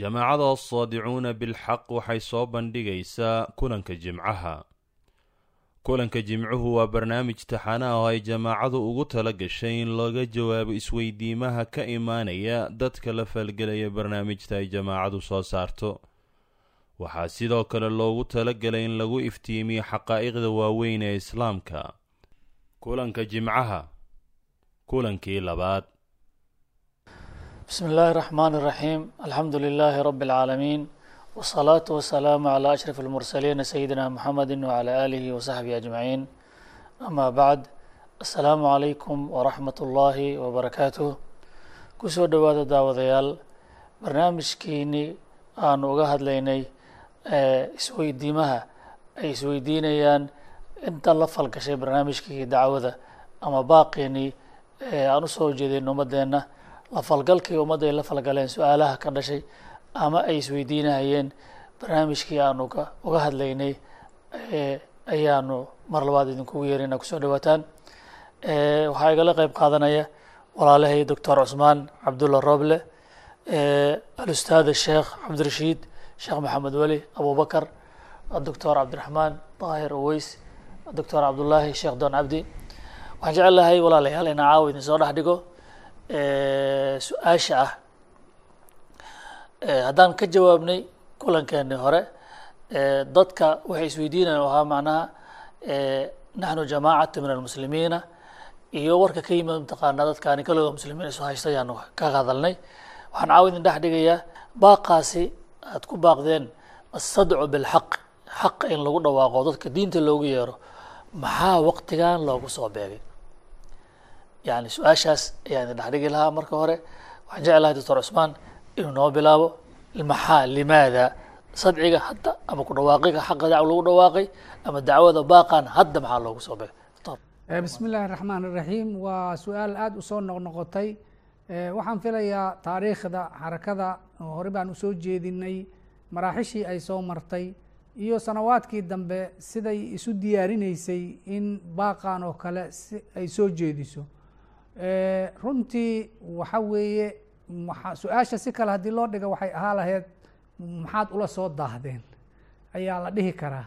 jamaacada assaadicuuna bilxaq waxay soo bandhigaysaa kulanka jimcaha. Kulanka jimcuhu waa barnaamij taxana oo ay jamaacadu ugu tala gashay in looga jawaabo isweydiimaha ka imaanaya dadka la falgelaya barnaamijta ay jamaacadu soo saarto. Waxaa sidoo kale loogu talagalay in lagu iftiimiyo xaqaa'iqda waaweyn ee islaamka. Kulanka jimcaha. Kulankii labaad بسم الله الرحمن الرحيم الحمد لله رب العالمين والصلاة والسلام على أشرف المرسلين سيدنا محمد وعلى آله وصحبه أجمعين أما بعد السلام عليكم ورحمة الله وبركاته كسو دوادا داوديال برنامجكيني aan uga hadlaynay isweydiimaha ay isweydiinayaan inta la falgashay barnaamijkii dacwada ama baaqeenii aan usoo jeedin ummadeenna la falgalkii ummadda ay la falgaleen su'aalaha ka dhashay ama ay isweydiinahayeen barnaamijkii aan uga hadlaynay ayaanu mar labaad idinkugu yeerina ku soo dhawaataan. Waxaa igala qeyb qaadanaya walaalahay doctor cusmaan cabdulla roble alustaad sheekh cabdirashiid sheekh maxamed weli abubakar doctor cabdiraxmaan daahir uweys doctor cabdullaahi sheekh don cabdi. Waxaan jecel lahay walaalayaal inaa caawa idin soo dhex dhigo su'aasha ah. Haddaan ka jawaabnay kulankeenii hore dadka waxay isweydiinayan ahaa macnaha naxnu jamaacatu min almuslimiina iyo warka ka yimid mataqaanaa dadkaani kaligood muslimiin isu haysta ayaanu ka hadalnay waxaan caawa idin dhex dhigayaa baaqaasi aad ku baaqdeen asadcu bilxaq xaqa in lagu dhawaaqo dadka diinta loogu yeero maxaa waqtigan loogu soo beegay yani su'aashaas ayaan idin dhex dhigi lahaa marka hore. Waxaan jeclahay doctor cusmaan inuu noo bilaabo maxaa limaada? Sadciga hadda ama ku dhawaaqiga xaqa dac lagu dhawaaqay ama dacwada baaqan hadda maxaa loogu soo beegay doctor. Bismi illaahi raxmaan iraxiim waa su'aal aada u soo noqnoqotay waxaan filayaa taariikhda xarakada hore baan u soo jeedinay maraaxishii ay soo martay iyo sanawaadkii dambe siday isu diyaarinaysay in baaqan oo kale ay soo jeediso runtii waxa weeye su'aasha si kale haddii loo dhiga waxay ahaa lahayd maxaad ula soo daahdeen ayaa la dhihi karaa.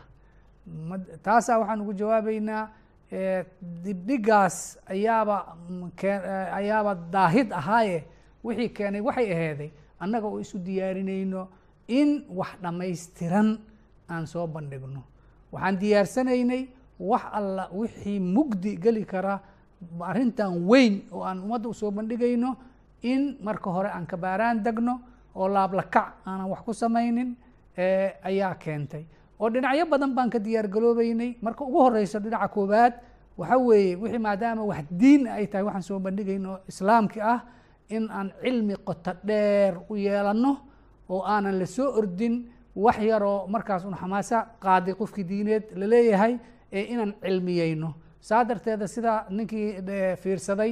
Taasaa waxaan ugu jawaabeynaa dibdhigaas ayaaba ayaaba daahid ahaaye wixii keenay waxay aheeday annaga oo isu diyaarinayno in wax dhammaystiran aan soo bandhigno. Waxaan diyaarsanaynay wax alla wixii mugdi geli kara arrintan weyn oo aan ummadda u soo bandhigayno in marka hore aan kabaaraan degno oo laablakac aanan wax ku samaynin ayaa keentay. Oo dhinacyo badan baan ka diyaar galoobeynay marka ugu horeyso dhinaca koowaad waxa weeye wixii maadaama wax diin ay tahay waxaan soo bandhigayno islaamki ah in aan cilmi qoto dheer u yeelanno oo aanan la soo ordin wax yaroo markaas un xamaasa qaaday qofkii diineed la leeyahay ee inaan cilmiyeyno saa darteeda sida ninkii fiirsaday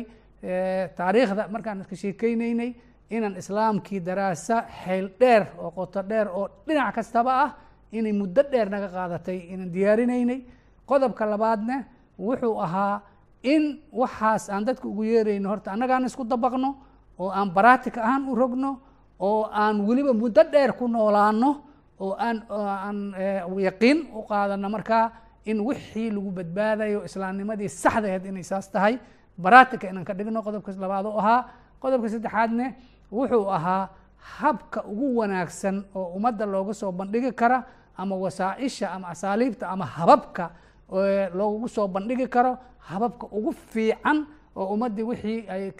taariikhda markaan iska sheekeyneynay inaan islaamkii daraasa xeel dheer oo qoto dheer oo dhinac kastaba ah inay muddo dheer naga qaadatay inaan diyaarinaynay qodobka labaadna wuxuu ahaa in waxaas aan dadka ugu yeerayno horta annagaan isku dabaqno oo aan baratika ahaan u rogno oo aan weliba muddo dheer ku noolaano oo aan aan yaqiin u qaadano markaa in wixii lagu badbaadayo islaamnimadii saxdaheed inay saas tahay. Baratika inaan ka dhigno qodobka labaad u ahaa. Qodobka saddexaadne wuxuu ahaa habka ugu wanaagsan oo ummadda looga soo bandhigi kara ama wasaaisha ama asaaliibta ama hababka loogu soo bandhigi karo hababka ugu fiican oo ummaddii wixii ay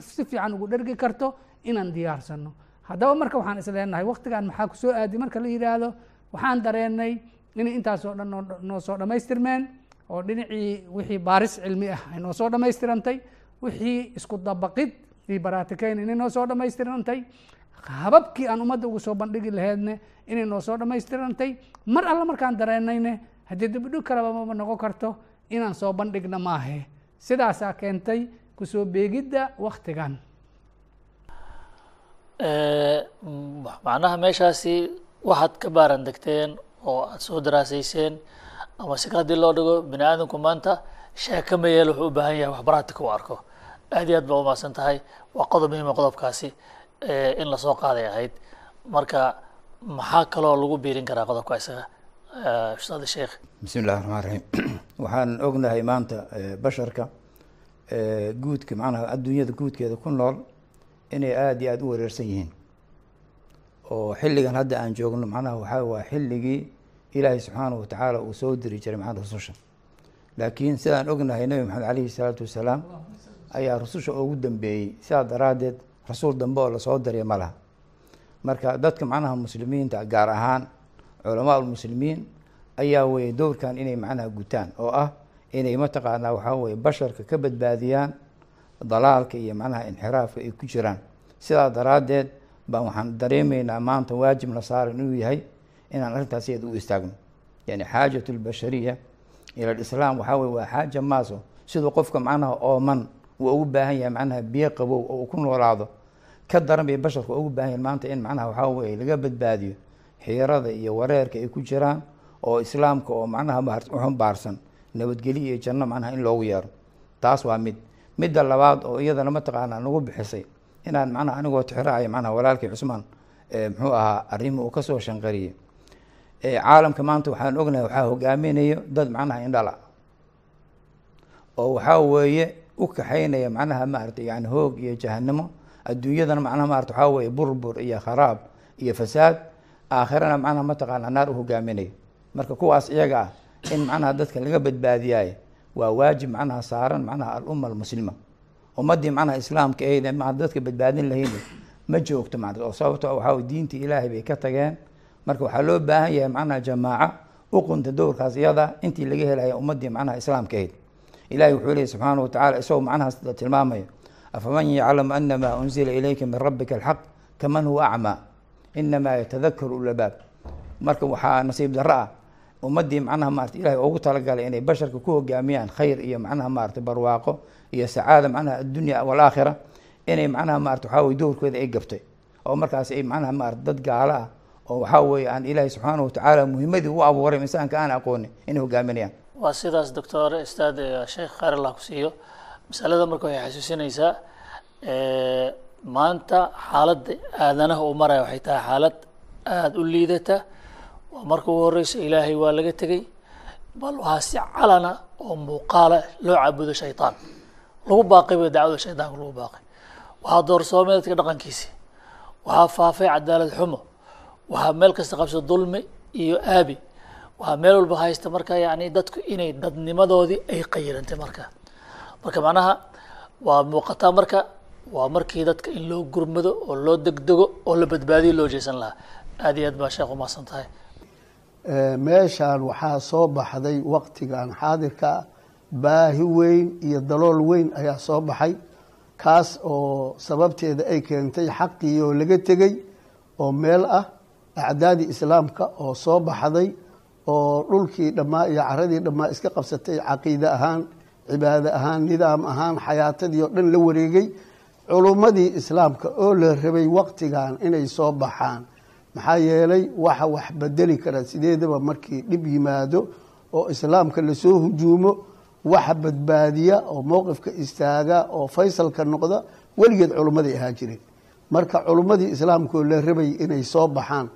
si fiican ugu dhergi karto inaan diyaarsano haddaba marka waxaan is leenahay waktigan maxaa ku soo aadi marka la yidhaahdo? Waxaan dareenay inay intaasoo dhan noo soo dhammaystirmeen oo dhinacii wixii baaris cilmi ah ay noo soo dhammaystirantay wixii isku dabaqid iyo baraatikeyn inay noo soo dhammaystirantay hababkii aan ummadda ugu soo bandhigi laheydne inay noo soo dhammaystirantay mar alla markaan dareenayne haddii dibidhig kaleba maba noqon karto inaan soo bandhigna maahe. Sidaasaa keentay ku soo beegidda waktigan macnaha meeshaasi waxaad ka baaran degteen oo aada soo daraasayseen ama si ka haddii loo dhigo bini aadamku maanta sheeka ma yeel wuxuu u baahan yahay wax baraatika u arko. Aad iyo aad baa umahadsan tahay. Waa qodob muhiima qodobkaasi in la soo qaaday ahayd. Marka maxaa kaloo lagu biirin karaa qodobka isaga? Ustaad sheekh bismi illahi raxmaan raxiim waxaan ognahay maanta basharka guudka macnaha adduunyada guudkeeda ku nool inay aada iyo aada u wareersan yihiin oo xilligan hadda aan joogno macnaha waxaa waa xilligii ilaahay subxaanahu watacaala uu soo diri jiray macnaha rususha. Laakiin sidaan ognahay nebi maxamed caleyhi salaatu wasalaam ayaa rususha ugu dambeeyey. Sidaa daraaddeed rasuul dambe oo la soo dariya ma laha. Marka dadka macnaha muslimiinta gaar ahaan culamaa ulmuslimiin ayaa weye dowrkan inay macnaha gutaan oo ah inay mataqaanaa waxaa weye basharka ka badbaadiyaan dalaalka iyo macnaha inxiraafka ay ku jiraan. Sidaa daraaddeed baan waxaan dareemaynaa maanta waajibna saaran inuu yahay inaan arrintaas iyada u istaagno yani xaajatu lbashariya ila lislaam waxaa weye waa xaaja maaso. Siduu qofka macnaha ooman uu ugu baahan yahay macnaha biyo qabow oo uu ku noolaado ka daran bay basharka ugu baahan yahin maanta in macnaha waxaa weye laga badbaadiyo xiirada iyo wareerka ay ku jiraan oo islaamka oo macnaha uxumbaarsan nabadgelyo iyo janno macnaha in loogu yeero. Taas waa mid. Midda labaad oo iyadana mataqaanaa nagu bixisay inaan macnaha anigoo tixraacayo macnaha walaalkii cusmaan muxuu ahaa arrimi uu ka soo shanqariyey. Caalamka maanta waxaan ognahay waxaa hogaaminayo dad macnaha indhala oo waxaa weeye u kaxaynaya macnaha maarata yani hoog iyo jahanamo adduunyadana macnaha maarata waxaa weye burbur iyo kharaab iyo fasaad. Aakhirana macnaha mataqaana naar u hogaaminayo marka kuwaas iyaga ah in macnaha dadka laga badbaadiyaayo waa waajib macnaha saaran macnaha alumma almuslima ummaddii macnaha islaamka ahayd maa dadka badbaadin lahayn ma joogto macna oo sababto waxaa diinta ilaahay bay ka tageen. Marka waxaa loo baahan yahay macnaha jamaaca uqunta dowrkaas iyada intii laga helaya ummaddii macnaha islaamka ahayd. Ilahi wuxuu leeyay subxaana watacala isagoo macnahaas tilmaamayo. Afaman yaclamu anama unzila ilayka min rabbika alxaq kaman huwa acmaa inamaa yatadakaru ulabaab marka waxaa nasiib darro ah ummaddii macnaha maarata ilahay ugu talagalay inay basharka ku hogaamiyaan khayr iyo macnaha maarata barwaaqo iyo sacaada macnaha addunya walaakhira inay macnaha maarata waxaa weye dowrkooda ay gabtay oo markaas ay macnaha maarata dad gaalo ah oo waxaa weeye aan ilaahay subxaana watacaala muhimadii u abuuray insaanka aan aqoonin inay hogaaminayaan. Waa sidaas doctor ustaad sheekh khayr allah ku siiyo. Masalada marka waxay xasuusinaysaa maanta xaaladda aadanaha uu maraya waxay tahay xaalad aada u liidata waa marka ugu horeysa ilaahay waa laga tegey bal waxaa si calana oo muuqaala loo cabudo shaytaan. Lagu baaqay ba dacwada shaydaanka lagu baaqay. Waxaa doorsoomay dadka dhaqankiisi waxaa faafay cadaalad xumo waxaa meel kasta qabsa dulmi iyo aabi waxaa meel walba haysta marka yani dadku inay dadnimadoodii ay qayirantay marka. Marka macnaha waa muuqataa marka waa markii dadka in loo gurmado oo loo degdego oo la badbaadiyo loo jeesan lahaa. Aad iyo aad baa sheekh umahadsan tahay meeshaan waxaa soo baxday waktigan xaadirka ah baahi weyn iyo dalool weyn ayaa soo baxay kaas oo sababteeda ay keentay xaqii oo laga tegey oo meel ah acdaadii islaamka oo soo baxday oo dhulkii dhammaa iyo caradii dhammaa iska qabsatay caqiide ahaan cibaado ahaan nidaam ahaan xayaatadii oo dhan la wareegay culummadii islaamka oo la rabay waktigan inay soo baxaan maxaa yeelay waxa wax bedeli kara sideedaba markii dhib yimaado oo islaamka la soo hujuumo waxa badbaadiya oo mowqifka istaaga oo faysalka noqda weligeed culummaday ahaa jireen marka culummadii islaamkaoo la rabay inay soo baxaan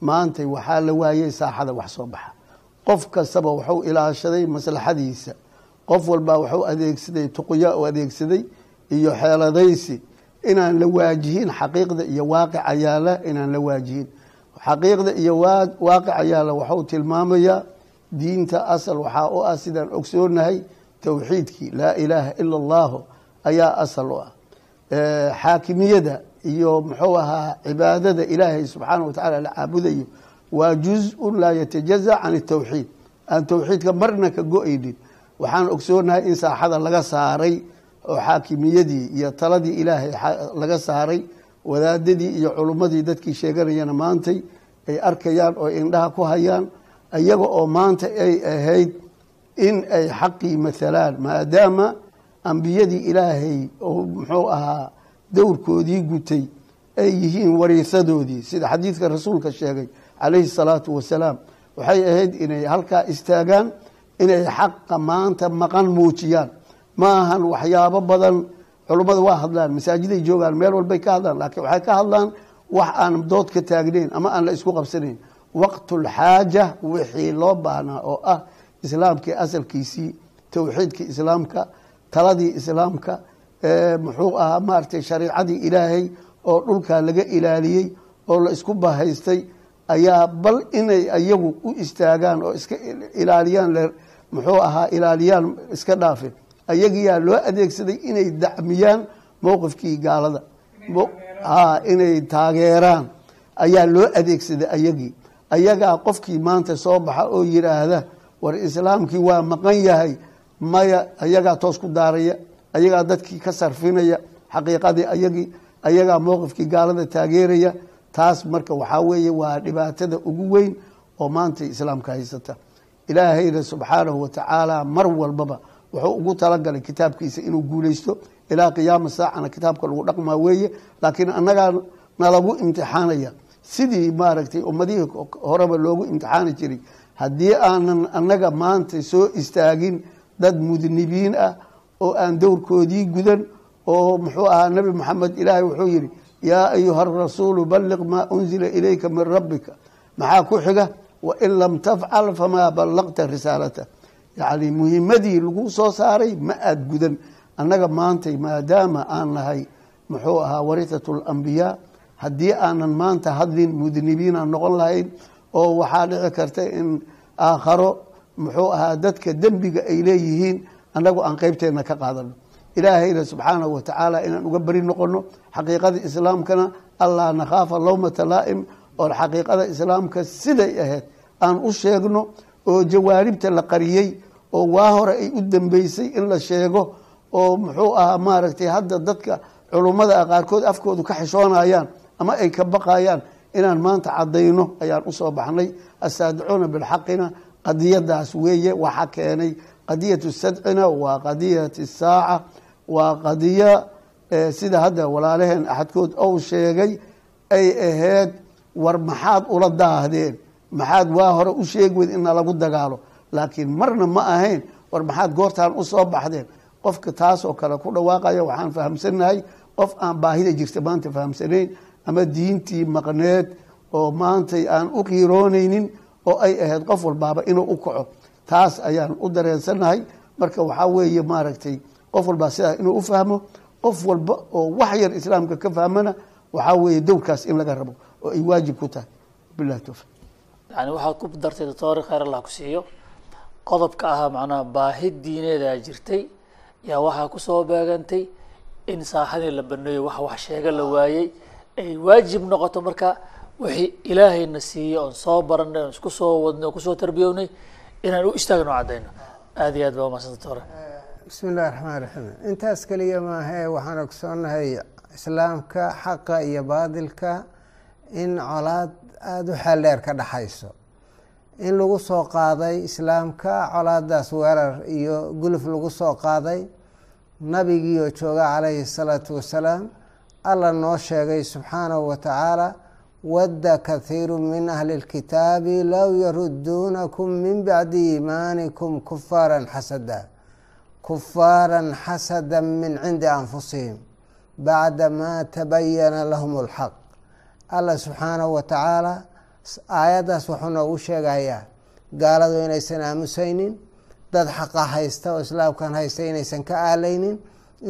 maantay waxaa la waayey saaxada wax soo baxa. Qof kastaba wuxuu ilaashaday maslaxadiisa qof walbaa wuxuu adeegsaday tuqya u adeegsaday iyo xeeladaysi. Inaan la waajihin xaqiiqda iyo waaqica yaalla inaan la waajihin xaqiiqda iyo waaqica yaalla waxuu tilmaamayaa diinta asal waxaa u ah sidaan ogsoonahay towxiidkii laa ilaaha ila allahu ayaa asal u ah. Xaakimiyada iyo muxuu ahaa cibaadada ilaahay subxaana wa tacala la caabudayo waa juz-un laa yatajaza can itowxiid aan towxiidka marna ka go'aynin. Waxaan ogsoonahay in saaxada laga saaray oo xaakimiyadii iyo taladii ilaahay laga saaray wadaadadii iyo culummadii dadkii sheeganayana maantay ay arkayaan oo indhaha ku hayaan iyaga oo maanta ay ahayd in ay xaqii maalaan maadaama ambiyadii ilaahay oo muxuu ahaa dowrkoodii gutay ay yihiin wariisadoodii. Sida xadiidka rasuulka sheegay calayhi salaatu wasalaam waxay ahayd inay halkaa istaagaan inay xaqa maanta maqan muujiyaan. Ma ahan waxyaabo badan culummada waa hadlaan masaajiday joogaan meel walbay ka hadlaan laakiin waxay ka hadlaan wax aan dood ka taagnayn ama aan la isku qabsanayn. Waqtulxaaja wixii loo baahnaa oo ah islaamkii asalkiisii towxiidkii islaamka taladii islaamka muxuu ahaa maaragtay shariicadii ilaahay oo dhulkaa laga ilaaliyey oo la isku bahaystay ayaa bal inay ayagu u istaagaan oo iska ilaaliyaan muxuu ahaa ilaaliyaan iska dhaafin ayagiyaa loo adeegsaday inay dacmiyaan mowqifkii gaalada. Inay taageeraan. ayaa loo adeegsaday ayagii ayagaa qofkii maanta soo baxa oo yiraahda war islaamkii waa maqan yahay maya ayagaa toos ku daaraya ayagaa dadkii ka sarfinaya xaqiiqadii ayagii ayagaa mowqifkii gaalada taageeraya. Taas marka waxaa weeye waa dhibaatada ugu weyn oo maanta islaamka haysata. Ilaahayna subxaanahu watacaala mar walbaba wuxuu ugu talagalay kitaabkiisa inuu guuleysto ilaa qiyaama saacana kitaabka lagu dhaqmaa weeye laakiin annagaa nalagu imtixaanaya. Sidii maaragtay ummadihii horeba loogu imtixaani jiray haddii aanan annaga maanta soo istaagin dad mudnibiin ah oo aan dowrkoodii gudan oo muxuu ahaa nebi maxamed ilaahay wuxuu yidhi yaa ayuha arasuulu balliq maa unzila ilayka min rabbika. Maxaa ku xiga? Wain lam tafcal famaa ballaqta risaalata yacni muhimadii lagu soo saaray ma aada gudan. Annaga maantay maadaama aan nahay muxuu ahaa warithatu lambiyaa haddii aanan maanta hadlin mudnibiinaan noqon lahayn oo waxaa dhici karta in aakharo muxuu ahaa dadka dembiga ay leeyihiin annagu aan qeybteenna ka qaadano ilaahayna subxaanahu watacaala inaan uga beri noqono xaqiiqada islaamkana allaa nakhaafa lowmata laa'im oo xaqiiqada islaamka siday ahayd aan u sheegno oo jawaanibta la qariyey oo waa hore ay u dambeysay in la sheego oo muxuu ahaa maaragtay hadda dadka culummada qaarkood afkoodu ka xishoonayaan ama ay ka baqayaan inaan maanta cadayno ayaan u soo baxnay. Asaadicuuna bilxaqina qadiyadaas weeye waxa keenay qadiyatu sadcina waa qadiyati saaca waa qadiyo sida hadda walaalaheen axadkood ou sheegay ay ahayd war maxaad ula daahdeen maxaad waa hore u sheegi weyd in nalagu dagaalo laakiin marna ma ahayn war maxaad goortaan u soo baxdeen. Qofka taasoo kale ku dhawaaqaya waxaan fahamsannahay qof aan baahida jirta maanta fahamsanayn ama diintii maqneed oo maantay aan u qiiroonaynin oo ay ahayd qof walbaaba inuu u kaco. Taas ayaan u dareensannahay marka waxaa weeye maaragtay qof walbaa sidaa inuu u fahmo qof walba oo wax yar islaamka ka fahmana waxaa weeye dowrkaas in laga rabo oo ay waajib ku tahay. Bilahi towfiq yani waxaad ku dartay doctoori khayr allah ku siiyo. Qodobka ahaa macnaha baahi diineedaa jirtay. Yaa waxaa ku soo beegantay in saaxadii la baneeyo wax wax sheega la waayey. Ay waajib noqoto marka wixii ilaahayna siiyey oon soo baranay oon isku soo wadnay oo ku soo tarbiyownay inaan u istaagno cadayno aada iyo aad baa umaadsan doctore bismi illahi raxmaan raxiim intaas keliya maahae waxaan ogsoonnahay islaamka xaqa iyo baadilka in colaad aada u xeeldheer ka dhaxayso. In lagu soo qaaday islaamka colaadaas weerar iyo guluf lagu soo qaaday nabigiioo jooga calayhi salaatu wasalaam alla noo sheegay subxaanahu wa tacaala wadda kathiiru min ahli اlkitaabi low yaruduunakum min bacdi iimaanikum kufaaran xasada. Kufaaran xasada min cindi anfusihim. Bacda ma tabayana lahum اlxaq alla subxaanahu wa tacaala aayaddaas wuxuu noogu sheegayaa gaaladu inaysan aamusaynin dad xaqa haysta oo islaamkan haysta inaysan ka aalaynin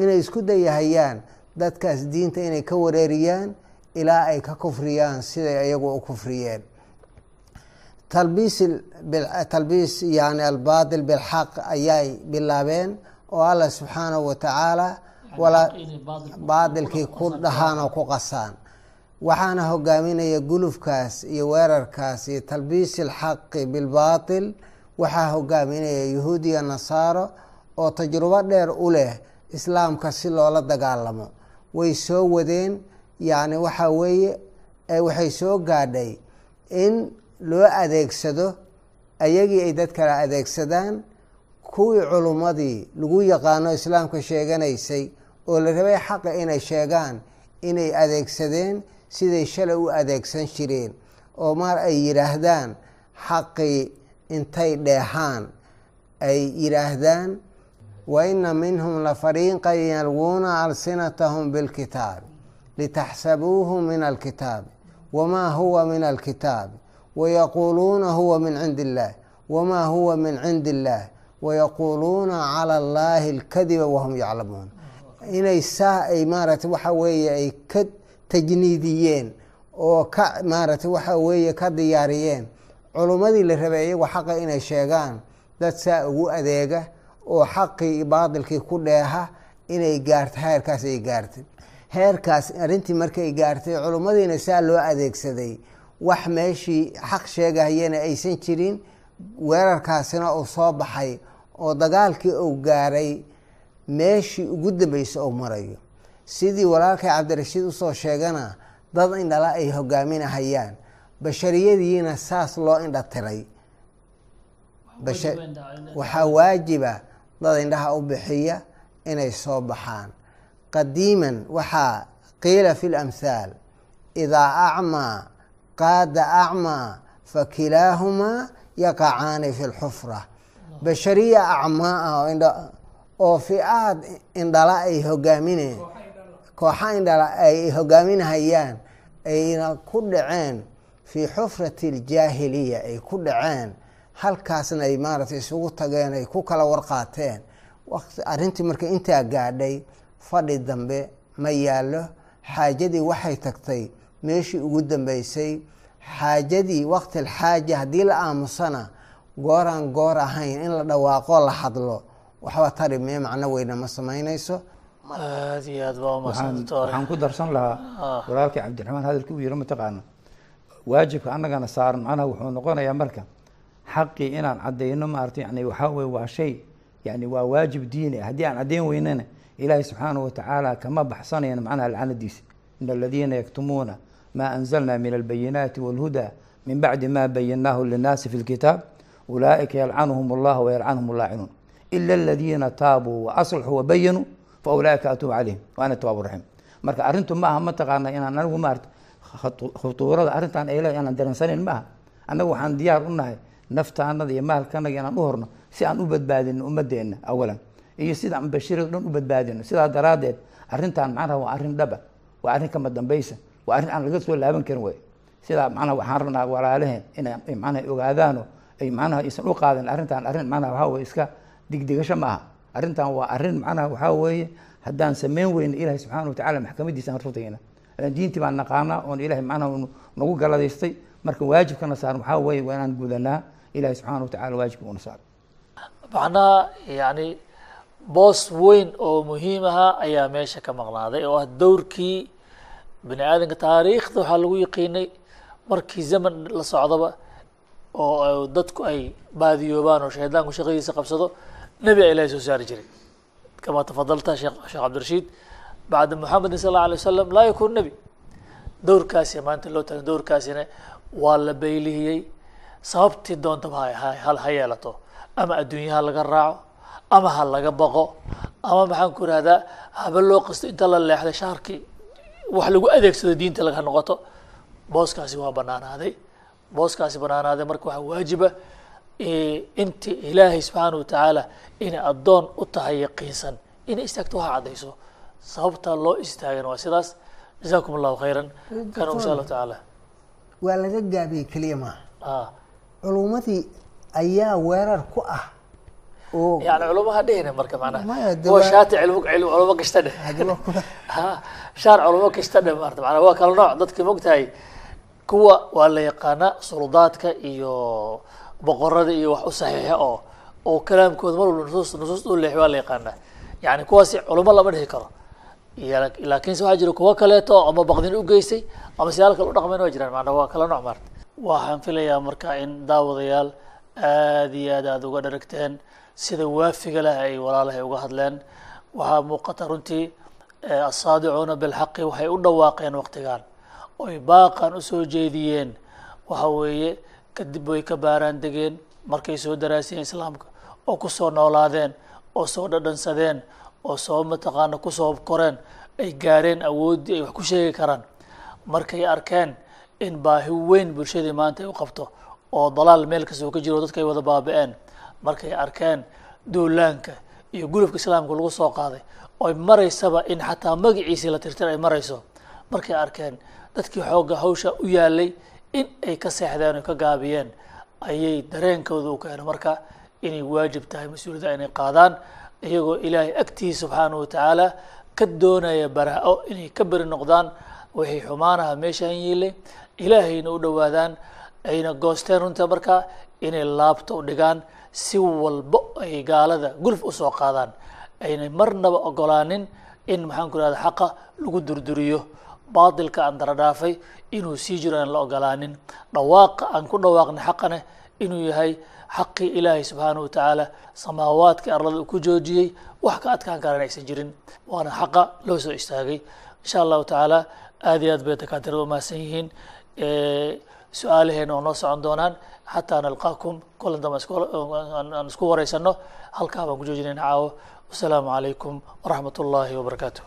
inay isku dayahayaan dadkaas diinta inay ka wareeriyaan ilaa ay ka kufriyaan siday iyagu u kufriyeen. Talbiis yani albaatil bilxaq ayay bilaabeen oo alla subxaanahu wa tacaala baadilkii ku dhahaan oo ku qasaan waxaana hogaaminaya gulufkaas iyo weerarkaas iyo talbiisi alxaqi bilbaatil. Waxaa hogaaminaya yahuud iyo nasaaro oo tajrubo dheer u leh islaamka si loola dagaalamo. Way soo wadeen yacni waxaa weeye waxay soo gaadhay in loo adeegsado ayagii ay dad kale adeegsadaan kuwii culummadii lagu yaqaano islaamka sheeganaysay oo la rabay xaqa inay sheegaan inay adeegsadeen siday shalay u adeegsan jireen oo maar ay yidhaahdaan xaqii intay dheehaan ay yidhaahdaan wa ina minhum la fariiqan yalwuuna alsinatahum bilkitaab litaxsabuuhu min alkitaabi wamaa huwa min alkitaabi wayaquuluuna huwa min cindi illaah wamaa huwa min cindi illaah wayaquuluuna cala allaahi alkadiba wahum yaclamuun. Inay saa ay maaragtay waxa weeye ay ka tajniidiyeen oo ka maaragtay waxa weeye ka diyaariyeen. Culummadii la rabay iyagoo xaqa inay sheegaan. Dad saa ugu adeega oo xaqii iyo baadilkii ku dheeha inay gaarto heerkaas ay gaartay. Heerkaas arrintii markay gaartay culummadiina saa loo adeegsaday. Wax meeshii xaq sheegahayana aysan jirin weerarkaasina uu soo baxay oo dagaalkii uu gaaray meeshii ugu dambeysay uu marayo sidii walaalkay cabdirashiid u soo sheegana dad indhala ay hogaaminahayaan bashariyadiina saas loo indha tiray. Waxaa waajiba dad indhaha u bixiya inay soo baxaan. Qadiiman waxaa qiila fi lamhaal idaa acmaa qaada acmaa fakilaahumaa yaqacaani fi lxufra bashariya acmaa ah oo fi-aad indhala ay hogaamineen kooxa indhala ay hogaaminahayaan ayna ku dhaceen fii xufrati aljaahiliya ay ku dhaceen halkaasna ay maaragtay isugu tageen ay ku kala warqaateen. Arrintii marka intaa gaadhay fadhi dambe ma yaallo. Xaajadii waxay tagtay meeshii ugu dambeysay xaajadii waqti alxaaja haddii la aamusana gooraan goor ahayn in la dhawaaqo la hadlo. Waxba tari mee macno weyna ma samaynayso aad iyo aad baa umaadsan doctor waxaan ku darsan lahaa walaalkii cabdiraxmaan hadalkii uu yiri mataqaana waajibka annagana saaran macnaha wuxuu noqonayaa marka xaqii inaan cadeyno maarata yani waxaa weye waa shay yani waa waajib diini ah haddii aan caddeyn weynana ilaahay subxaanahu watacaala kama baxsanayan macnaha lacnadiisa. In aladiina yaktumuuna ma anzalna min albayinaati walhuda min bacdi ma bayannaahu linnaasi fi lkitaab ulaa'ika yalcanuhum allah wayalcanuhum laacinuun ila aladiina taabuu waaslaxuu wabayanuu fa ulaa'ika atuubu calayhim wa ana tawaabu raxiim marka arrintu ma aha mataqaana inaan anigu maarata khutuurada arrintan ay leedahay inaan dareensanayn ma aha annagu waxaan diyaar u nahay naftaanada iyo maalkanaga inaan u horno si aan u badbaadino ummadeenna awalan iyo sida aan bashirada dhan u badbaadino sidaa daraaddeed arrintan macnaha waa arrin dhaba waa arrin kama dambaysa waa arrin aan laga soo laaban karin wey sidaa macnaha waxaan rabnaa walaalaheen inay macnaha ogaadaano ay macnaha aysan u qaadan arrintan arrin macnaha waxaa weye iska digdigasho ma arrintan waa arrin macnaha waxaa weeye haddaan samayn weyno ilaahay subxaana watacala maxkamadiisa aan rutayna. Diintii baan naqaanaa oon ilahay macnaha nagu galadaystay marka waajibkana saaran waxaa weeye waa inaan gudanaa ilahay subxaana watacala waajibka una saaro. Macnaha yani boos weyn oo muhiim ahaa ayaa meesha ka maqnaaday oo ah dowrkii bini aadamka taariikhda waxaa lagu yaqiinay markii zaman la socdaba oo dadku ay baadiyoobaan oo shaydaanku shaqadiisa qabsado nebi a ilahay soo saari jiray. Kama tafadalta sheekh sheekh cabdirashiid bacda muxamedin sal alla alay wasalam laa yakun nebi dowrkaasi maanta loo taagay dowrkaasina waa la baylihiyey sababtii doontaba ha ha yeelato? Ama adduunyaha laga raaco? Ama ha laga baqo? Ama maxaan ku irahdaa haba loo qasto inta la leexday shaarkii? Wax lagu adeegsado diinta laga noqoto? Booskaasi waa banaanaaday. Booskaasi banaanaaday marka waxaa waajiba inti ilaahay subxaana watacaala inay addoon u tahay yaqiinsan inay istaagto waxa caddayso. Sababtaa loo istaagan waa sidaas. Jazakum allahu khayran kana insha allahu tacaala waa laga gaabiyey keliya maaha ah. Culummadii ayaa weerar ku ah yani culumaha dhehina marka kuwa waa- shaati culamo kasta dheh. Ha shaar culamo kasta dheh maarata macnaha. Waa kala nooc dadka mogtahay kuwa waa la yaqaanaa suldaadka iyo boqorada iyo wax u oo oo kalaamkooda mar walba nusuus nusuus u leexi waa la yaqaanaa. Yani kuwaasi culamo lama dhihi karo. Laakiinse waxaa jira kuwo kaleeto ama baqdin u geystay ama siyaal kale u dhaqmeen waa jiraan. Macnaha waa kala nooc maarata waxaan filayaa marka in daawadayaal aad iyo aad aada uga dharagteen sida waafiga leh ay walaalahay uga hadleen. Waxaa muuqata runtii eh, asaadicuuna bilxaqi waxay u dhawaaqeen waqtigan oy baaqan u soo jeediyeen. Waxa weeye kadib way ka baaraan degeen markay soo daraasiyeen islaamka oo ku soo noolaadeen oo soo dhadhansadeen oo soo mataqaana ku soo koreen ay gaareen awooddii ay wax ku sheegi karaan. Markay arkeen in baahi weyn bulshadii maanta ay u qabto oo dalaal meel kastoo ka jiro dadka ay wada baaba-een. Markay arkeen duulaanka iyo gulufka islaamka lagu soo qaaday oy maraysaba in xataa magaciisii la tirtir ay marayso. Markay arkeen dadkii xoogga hawsha u yaalay in ay ka seexdeen o ka gaabiyeen ayay dareenkooda u keenay marka inay waajib tahay mas'uuliyadda inay qaadaan iyagoo ilaahay agtiisa subxaanahu watacaala ka doonaya baraa-o inay ka beri noqdaan waxay xumaanaha meeshaan yiilay ilaahayna u dhowaadaan ayna goosteen runta marka inay laabta u dhigaan si walbo ay gaalada gulf u soo qaadaan. Aynay marnaba ogolaanin in maxaan ku irahda xaqa lagu durduriyo baatilka aan dara dhaafay inuu sii jiro aan la ogolaanin. Dhawaaqa aan ku dhawaaqnay xaqane inuu yahay xaqii ilaahay subxaanahu watacaala samaawaadka arlada uu ku joojiyey wax ka adkaan karaan aysan jirin. Waana xaqa loo soo istaagay. Insha allahu tacaala aad iyo aad bay dakaatirada umahadsan yihiin. Su'aalaheena oo noo socon doonaan xataa nalqaakum kulan dambe aan isku wareysano halkaa baan ku joojinayna caawo. Wasalaamu calaykum waraxmat ullaahi wabarakaatu